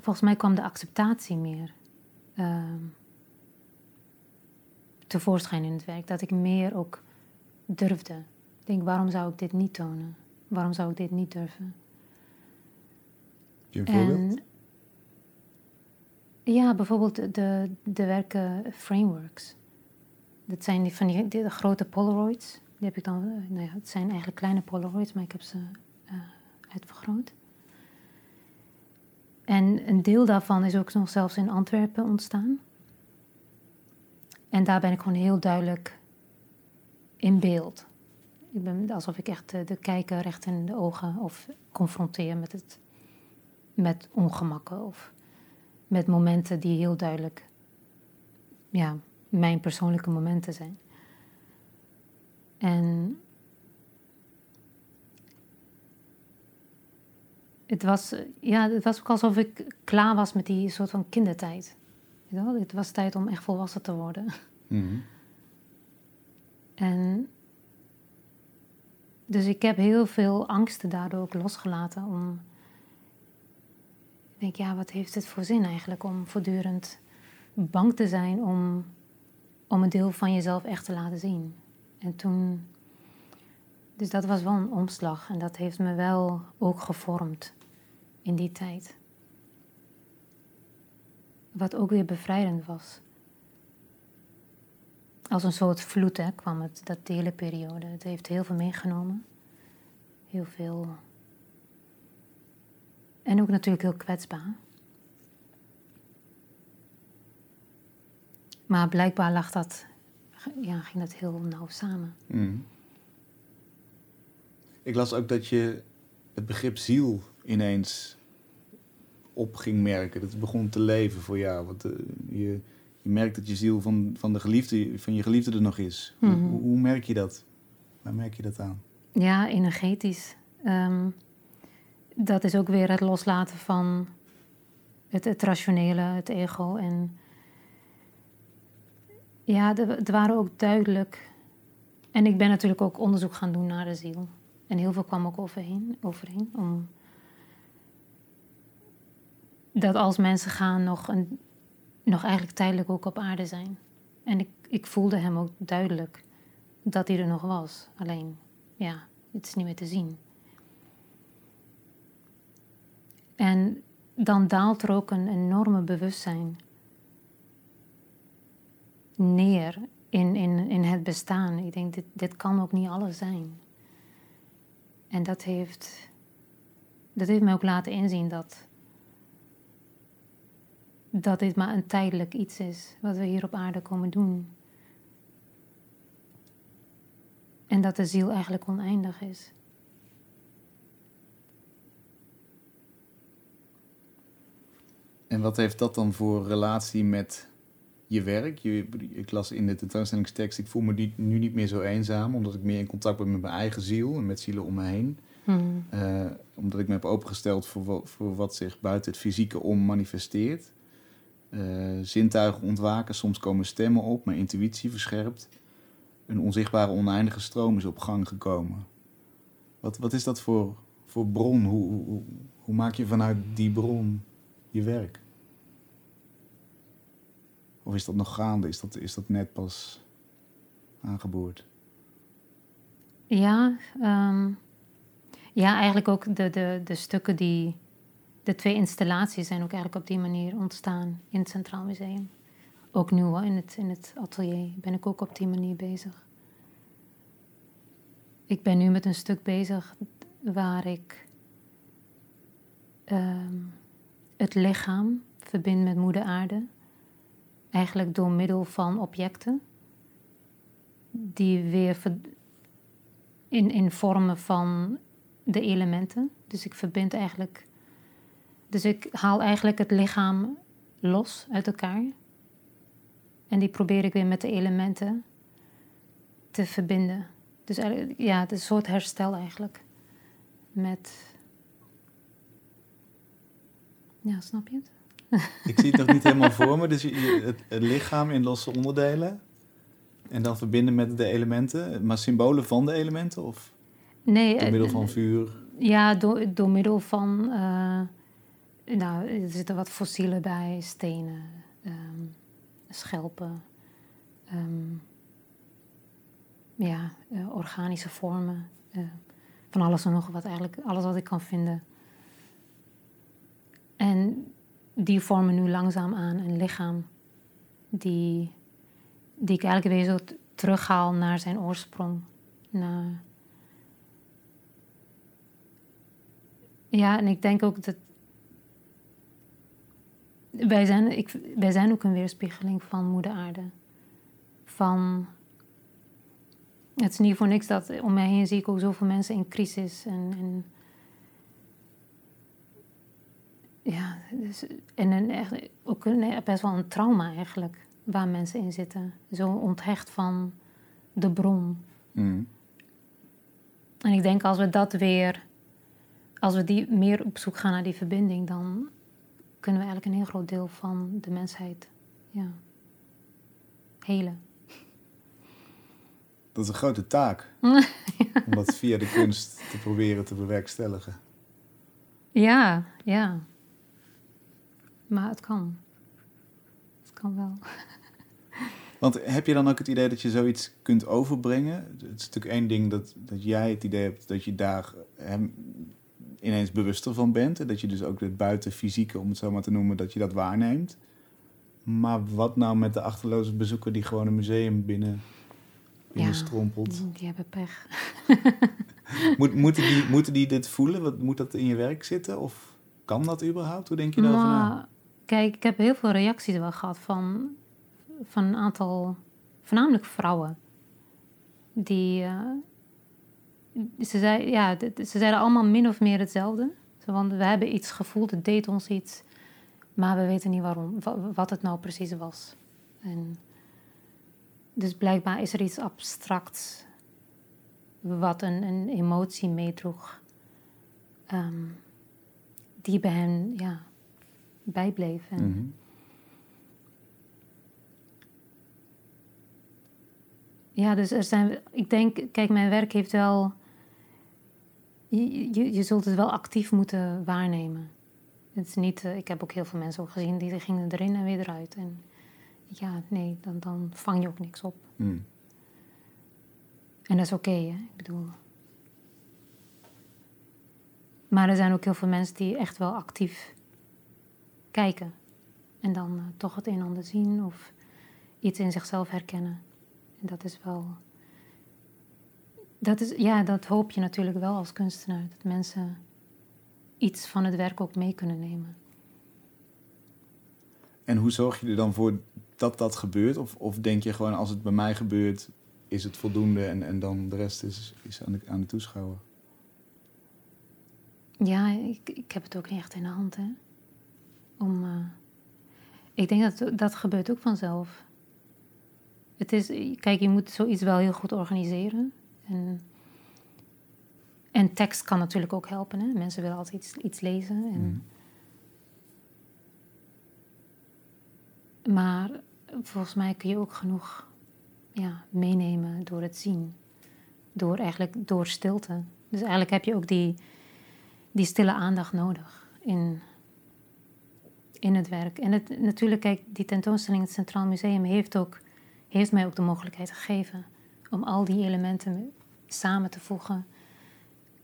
Volgens mij kwam de acceptatie meer uh, tevoorschijn in het werk. Dat ik meer ook durfde. Ik denk, waarom zou ik dit niet tonen? Waarom zou ik dit niet durven? Je voorbeeld? ja, bijvoorbeeld de, de werken frameworks. Dat zijn die, van die, die de grote Polaroids. Die heb ik dan, eh, nou ja, het zijn eigenlijk kleine Polaroids, maar ik heb ze uh, uitvergroot. En een deel daarvan is ook nog zelfs in Antwerpen ontstaan. En daar ben ik gewoon heel duidelijk in beeld. Ik ben alsof ik echt de, de kijker recht in de ogen of confronteer met, het, met ongemakken of met momenten die heel duidelijk ja, mijn persoonlijke momenten zijn. En het was, ja, het was ook alsof ik klaar was met die soort van kindertijd. Het was tijd om echt volwassen te worden. Mhm. En dus ik heb heel veel angsten daardoor ook losgelaten om. Ik denk, ja, wat heeft het voor zin eigenlijk om voortdurend bang te zijn om, om een deel van jezelf echt te laten zien? En toen. Dus dat was wel een omslag en dat heeft me wel ook gevormd in die tijd. wat ook weer bevrijdend was. Als een soort vloed hè, kwam het, dat hele periode. Het heeft heel veel meegenomen. Heel veel. En ook natuurlijk heel kwetsbaar. Maar blijkbaar lag dat, ja, ging dat heel nauw samen. Mm. Ik las ook dat je het begrip ziel ineens op ging merken. Dat het begon te leven voor jou. Want uh, je, je merkt dat je ziel van, van, de geliefde, van je geliefde er nog is. Mhm. Hoe, hoe merk je dat? Waar merk je dat aan? Ja, energetisch. Ehm, dat is ook weer het loslaten van het, het rationele, het ego. En ja, het waren ook duidelijk. En ik ben natuurlijk ook onderzoek gaan doen naar de ziel. En heel veel kwam ook overheen. overheen om dat als mensen gaan nog, een, nog eigenlijk tijdelijk ook op aarde zijn. En ik, ik voelde hem ook duidelijk dat hij er nog was. Alleen, ja, het is niet meer te zien. En dan daalt er ook een enorme bewustzijn neer in, in, in het bestaan. Ik denk, dit, dit kan ook niet alles zijn. En dat heeft, dat heeft mij ook laten inzien dat, dat dit maar een tijdelijk iets is wat we hier op aarde komen doen. En dat de ziel eigenlijk oneindig is. En wat heeft dat dan voor relatie met je werk? Je, ik las in de tentoonstellingstekst, ik voel me die- nu niet meer zo eenzaam, omdat ik meer in contact ben met mijn eigen ziel en met zielen om me heen. Hmm. Eh, omdat ik me heb opengesteld voor, voor wat zich buiten het fysieke om manifesteert. Eh, zintuigen ontwaken, soms komen stemmen op, mijn intuïtie verscherpt. Een onzichtbare oneindige stroom is op gang gekomen. Wat, wat is dat voor, voor bron? Hoe, hoe- hoe maak je vanuit die bron je werk? Of is dat nog gaande? Is dat, is dat net pas aangeboord? Ja, ehm, ja, eigenlijk ook de, de, de stukken die. De twee installaties zijn ook eigenlijk op die manier ontstaan in het Centraal Museum. Ook nu in het, in het atelier ben ik ook op die manier bezig. Ik ben nu met een stuk bezig waar ik ehm, het lichaam verbind met Moeder Aarde. Eigenlijk door middel van objecten die weer in, in vormen van de elementen. Dus ik verbind eigenlijk. Dus ik haal eigenlijk het lichaam los uit elkaar. En die probeer ik weer met de elementen te verbinden. Dus ja, het is een soort herstel eigenlijk. Met. Ja, snap je het? Ik zie het nog niet helemaal voor me. Dus je, het, het lichaam in losse onderdelen. En dan verbinden met de elementen. Maar symbolen van de elementen? Of Nee, door middel eh, van vuur? Ja, door, door middel van. eh, nou, er zitten wat fossielen bij, stenen, ehm, schelpen. ehm, ja, eh, organische vormen. van alles en nog wat, eigenlijk alles wat ik kan vinden. En die vormen nu langzaam aan een lichaam die, die ik eigenlijk weer zo terughaal naar zijn oorsprong. Naar, Ja, en ik denk ook dat. Wij zijn, ik, wij zijn ook een weerspiegeling van Moeder Aarde. Van. Het is niet voor niks dat om mij heen zie ik ook zoveel mensen in crisis. En, en ja, dus, en een, echt, ook een, best wel een trauma eigenlijk, waar mensen in zitten. Zo onthecht van de bron. Mm. En ik denk als we dat weer, als we die meer op zoek gaan naar die verbinding, dan kunnen we eigenlijk een heel groot deel van de mensheid ja, helen. Dat is een grote taak. (laughs) Om dat via de kunst te proberen te bewerkstelligen. Ja, ja. Maar het kan. Het kan wel. Want heb je dan ook het idee dat je zoiets kunt overbrengen? Het is natuurlijk één ding dat, dat jij het idee hebt dat je daar hem ineens bewuster van bent. En dat je dus ook het buitenfysieke, om het zo maar te noemen, dat je dat waarneemt. Maar wat nou met de achterloze bezoeker die gewoon een museum binnen, binnen Ja. strompelt? Die, die hebben pech. (laughs) Moet, moeten, die, moeten die dit voelen? Wat, moet dat in je werk zitten? Of kan dat überhaupt? Hoe denk je daarover na? Kijk, ik heb heel veel reacties wel gehad van, van een aantal, voornamelijk vrouwen. Die, eh, ze, zei, ja, ze zeiden allemaal min of meer hetzelfde. Van, we hebben iets gevoeld, het deed ons iets, maar we weten niet waarom, wa- wat het nou precies was. En dus blijkbaar is er iets abstracts wat een, een emotie meedroeg. ehm, die bij hen ja, bijbleef. En, Mhm. Ja, dus er zijn, ik denk, kijk, mijn werk heeft wel, je, je, je zult het wel actief moeten waarnemen. Het is niet, eh, ik heb ook heel veel mensen ook gezien die gingen erin en weer eruit. En ja, nee, dan, dan vang je ook niks op. Mm. En dat is oké, hè? Ik bedoel. Maar er zijn ook heel veel mensen die echt wel actief kijken. En dan eh, toch het een en ander zien of iets in zichzelf herkennen. En dat is wel. Dat is, ja, dat hoop je natuurlijk wel als kunstenaar. Dat mensen iets van het werk ook mee kunnen nemen. En hoe zorg je er dan voor dat dat gebeurt? Of, of denk je gewoon, als het bij mij gebeurt, is het voldoende en, en dan de rest is, is aan, de, aan de toeschouwer? Ja, ik, ik heb het ook niet echt in de hand, hè. Om, eh, ik denk dat dat gebeurt ook vanzelf. Het is, kijk, je moet zoiets wel heel goed organiseren. En, en tekst kan natuurlijk ook helpen, hè. Mensen willen altijd iets, iets lezen. En, Mhm. Maar volgens mij kun je ook genoeg ja, meenemen door het zien. Door eigenlijk door stilte. Dus eigenlijk heb je ook die, die stille aandacht nodig in, in het werk. En het, natuurlijk, kijk, die tentoonstelling in het Centraal Museum heeft, ook, heeft mij ook de mogelijkheid gegeven om al die elementen samen te voegen.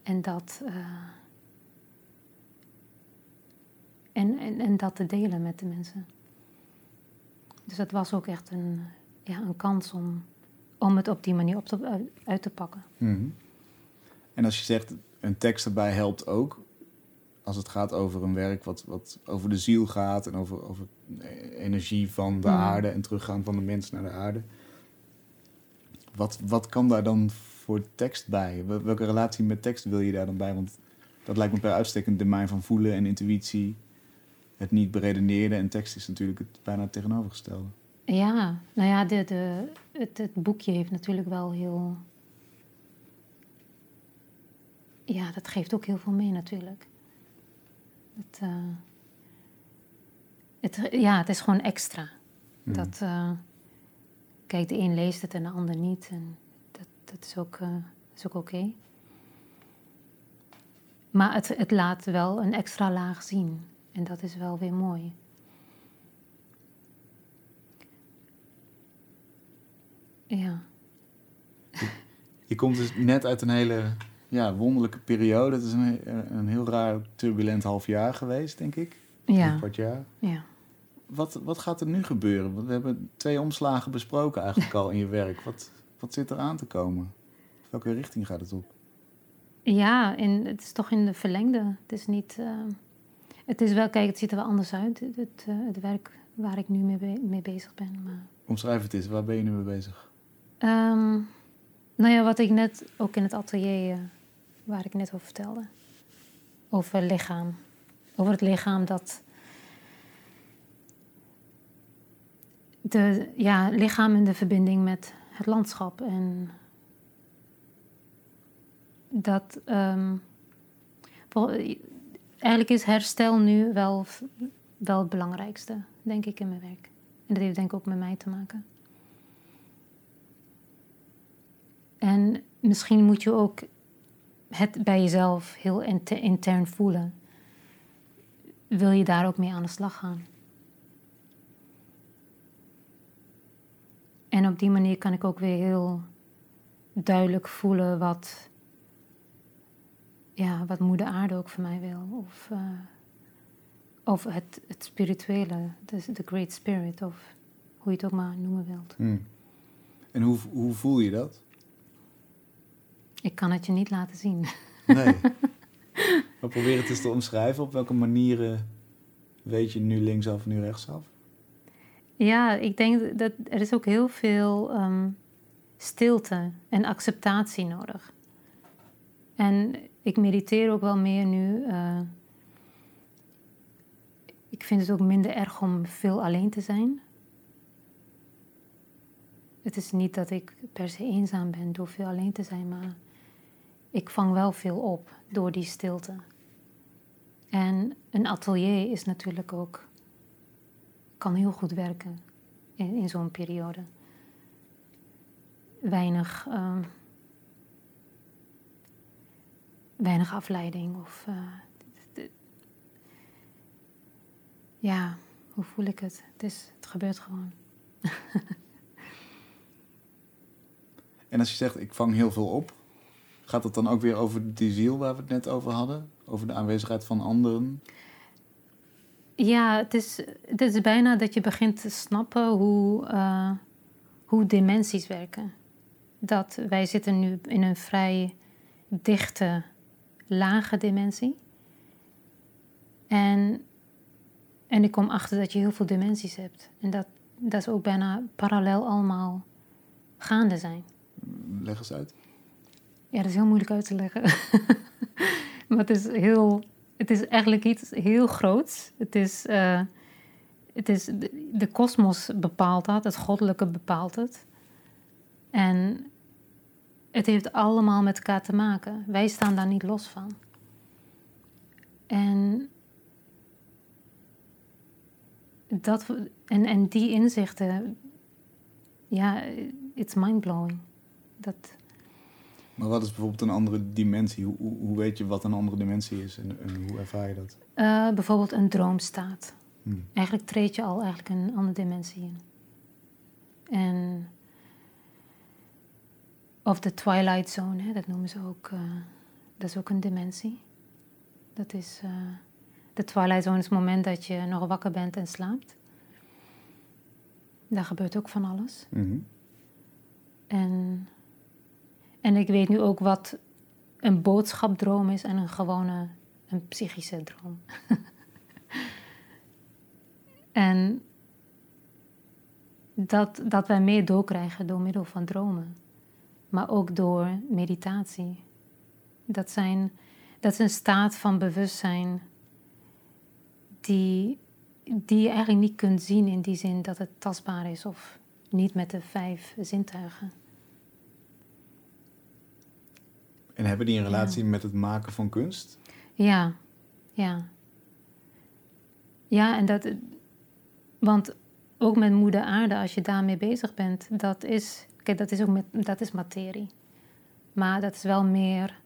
En dat, eh, en, en, dat te delen met de mensen. Dus dat was ook echt een, ja, een kans om, om het op die manier op te, uit, uit te pakken. Mhm. En als je zegt, een tekst erbij helpt ook, als het gaat over een werk wat, wat over de ziel gaat en over, over energie van de Mhm. aarde en teruggaan van de mens naar de aarde. Wat, wat kan daar dan voor tekst bij? Wel- Welke relatie met tekst wil je daar dan bij? Want dat lijkt me per uitstek een domein van voelen en intuïtie. Het niet beredeneerde en tekst is natuurlijk het bijna het tegenovergestelde. Ja, nou ja, de, de, het, het boekje heeft natuurlijk wel heel. Ja, dat geeft ook heel veel mee natuurlijk. Het, eh, het, ja, het is gewoon extra. Mhm. Dat, eh, kijk, de een leest het en de ander niet. En dat, dat is ook, eh, is ook oké. Maar het, het laat wel een extra laag zien. En dat is wel weer mooi. Ja. Je komt dus net uit een hele ja, wonderlijke periode. Het is een, een heel raar, turbulent half jaar geweest, denk ik. Ja. Een kwart jaar. Ja. Wat, wat gaat er nu gebeuren? Want we hebben twee omslagen besproken eigenlijk al in je werk. Wat, wat zit er aan te komen? Welke richting gaat het op? Ja, en het is toch in de verlengde. Het is niet. eh, het is wel, kijk, het ziet er wel anders uit. Het, het, eh, het werk waar ik nu mee, be- mee bezig ben. Maar, Omschrijf het eens, waar ben je nu mee bezig? Ehm, nou ja, wat ik net ook in het atelier, eh, waar ik net over vertelde. Over lichaam. Over het lichaam dat. De, ja, lichaam in de verbinding met het landschap. En dat. ehm, eigenlijk is herstel nu wel, wel het belangrijkste, denk ik, in mijn werk. En dat heeft denk ik ook met mij te maken. En misschien moet je ook het bij jezelf heel inter- intern voelen. Wil je daar ook mee aan de slag gaan? En op die manier kan ik ook weer heel duidelijk voelen wat, ja, wat moeder aarde ook voor mij wil. Of, eh, Of het, het spirituele, de, de Great Spirit, of hoe je het ook maar noemen wilt. Hmm. En hoe, hoe voel je dat? Ik kan het je niet laten zien. Nee. (laughs) maar probeer het eens te omschrijven. Op welke manieren weet je nu linksaf, nu rechtsaf? Ja, ik denk dat er is ook heel veel ehm, stilte en acceptatie nodig. En ik mediteer ook wel meer nu. eh, ik vind het ook minder erg om veel alleen te zijn. Het is niet dat ik per se eenzaam ben door veel alleen te zijn, maar ik vang wel veel op door die stilte. En een atelier is natuurlijk ook, kan heel goed werken in, in zo'n periode. Weinig, ehm, weinig afleiding of, eh, ja, hoe voel ik het? Het, is, het gebeurt gewoon. (laughs) En als je zegt, ik vang heel veel op, gaat het dan ook weer over die ziel waar we het net over hadden? Over de aanwezigheid van anderen? Ja, het is, het is bijna dat je begint te snappen hoe, eh, hoe dimensies werken. Dat wij zitten nu in een vrij dichte, lage dimensie. En, en ik kom achter dat je heel veel dimensies hebt. En dat, dat is ook bijna parallel allemaal gaande zijn. Leg eens uit. Ja, dat is heel moeilijk uit te leggen. (laughs) maar het is, heel, het is eigenlijk iets heel groots. Het is, eh, het is de- kosmos bepaalt dat, het goddelijke bepaalt het. En het heeft allemaal met elkaar te maken. Wij staan daar niet los van. En, dat, en, en die inzichten, ja, it's mindblowing. Dat, Maar wat is bijvoorbeeld een andere dimensie? Hoe, hoe, hoe weet je wat een andere dimensie is en, en hoe ervaar je dat? Eh, bijvoorbeeld een droomstaat. Hmm. Eigenlijk treed je al eigenlijk een andere dimensie in. En of de twilight zone, hè, dat noemen ze ook. eh, dat is ook een dimensie. Dat is eh, de twilight zone is het moment dat je nog wakker bent en slaapt. Daar gebeurt ook van alles. Mhm. En, en ik weet nu ook wat een boodschapdroom is en een gewone, een psychische droom. (laughs) en dat, dat wij meer doorkrijgen door middel van dromen, maar ook door meditatie. Dat, zijn, dat is een staat van bewustzijn die, die je eigenlijk niet kunt zien in die zin dat het tastbaar is of niet met de vijf zintuigen. En hebben die een relatie met het maken van kunst? Ja, ja. Ja, en dat. Want ook met moeder aarde, als je daarmee bezig bent, dat is. Kijk, dat is ook met, dat is materie. Maar dat is wel meer.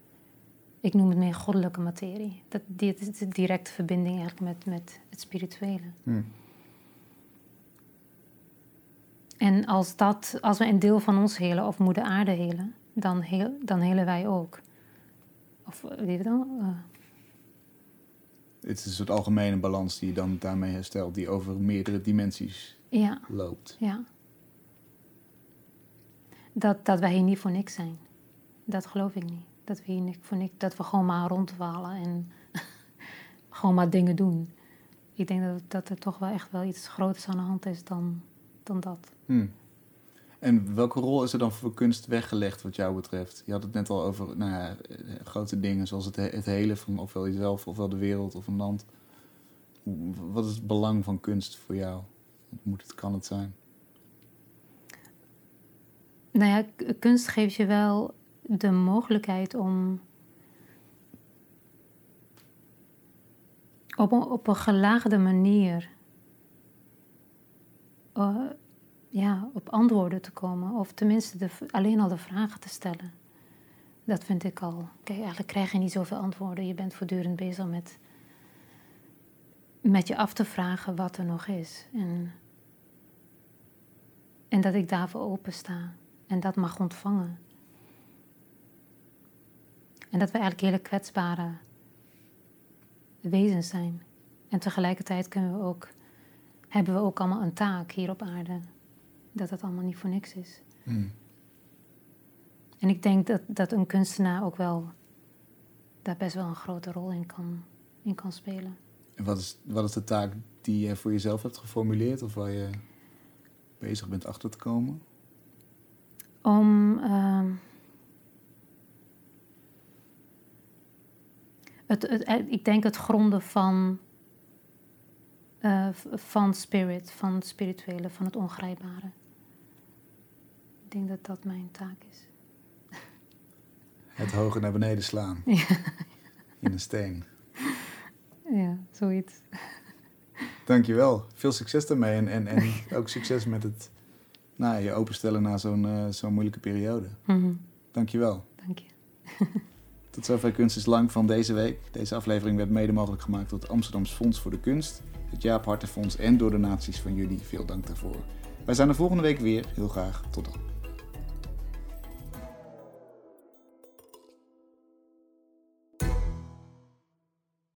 Ik noem het meer goddelijke materie. Dat, die, het is de directe verbinding eigenlijk met, met het spirituele. Hm. En als, dat, als we een deel van ons helen of moeder aarde helen, dan, heel, dan helen wij ook. Of wie dan? Eh, Het is een soort algemene balans die je dan daarmee herstelt, die over meerdere dimensies ja. loopt. Ja. Dat, dat wij hier niet voor niks zijn. Dat geloof ik niet. Dat we hier niet voor niks, dat we gewoon maar rondwalen en (laughs) gewoon maar dingen doen. Ik denk dat, dat er toch wel echt wel iets groters aan de hand is dan, dan dat. Hm. En welke rol is er dan voor kunst weggelegd wat jou betreft? Je had het net al over nou ja, grote dingen zoals het, he- het hele van ofwel jezelf ofwel de wereld of een land. Wat is het belang van kunst voor jou? Moet het, kan het zijn? Nou ja, kunst geeft je wel de mogelijkheid om op een, op een gelaagde manier eh, ja, op antwoorden te komen. Of tenminste de, alleen al de vragen te stellen. Dat vind ik al. Kijk, eigenlijk krijg je niet zoveel antwoorden. Je bent voortdurend bezig met, met je af te vragen wat er nog is. En, en dat ik daarvoor open sta. En dat mag ontvangen. En dat we eigenlijk hele kwetsbare wezens zijn. En tegelijkertijd kunnen we ook, hebben we ook allemaal een taak hier op aarde. Dat het allemaal niet voor niks is. Hmm. En ik denk dat, dat een kunstenaar ook wel daar best wel een grote rol in kan, in kan spelen. En wat is, wat is de taak die je voor jezelf hebt geformuleerd of waar je bezig bent achter te komen? Om ehm, het, het, eh, ik denk het gronden van, eh, van spirit, van het spirituele, van het ongrijpbare. Ik denk dat dat mijn taak is. (laughs) Het hoger naar beneden slaan. (laughs) Ja. In een steen. Ja, zoiets. Dankjewel. Veel succes daarmee. En, en, en (laughs) ook succes met het nou, je openstellen na zo'n eh, zo'n moeilijke periode. Mhm, Dankjewel. Dank je. Tot zover Kunst is Lang van deze week. Deze aflevering werd mede mogelijk gemaakt door het Amsterdams Fonds voor de Kunst, het Jaap Hartenfonds en door donaties van jullie. Veel dank daarvoor. Wij zijn er volgende week weer. Heel graag. Tot dan.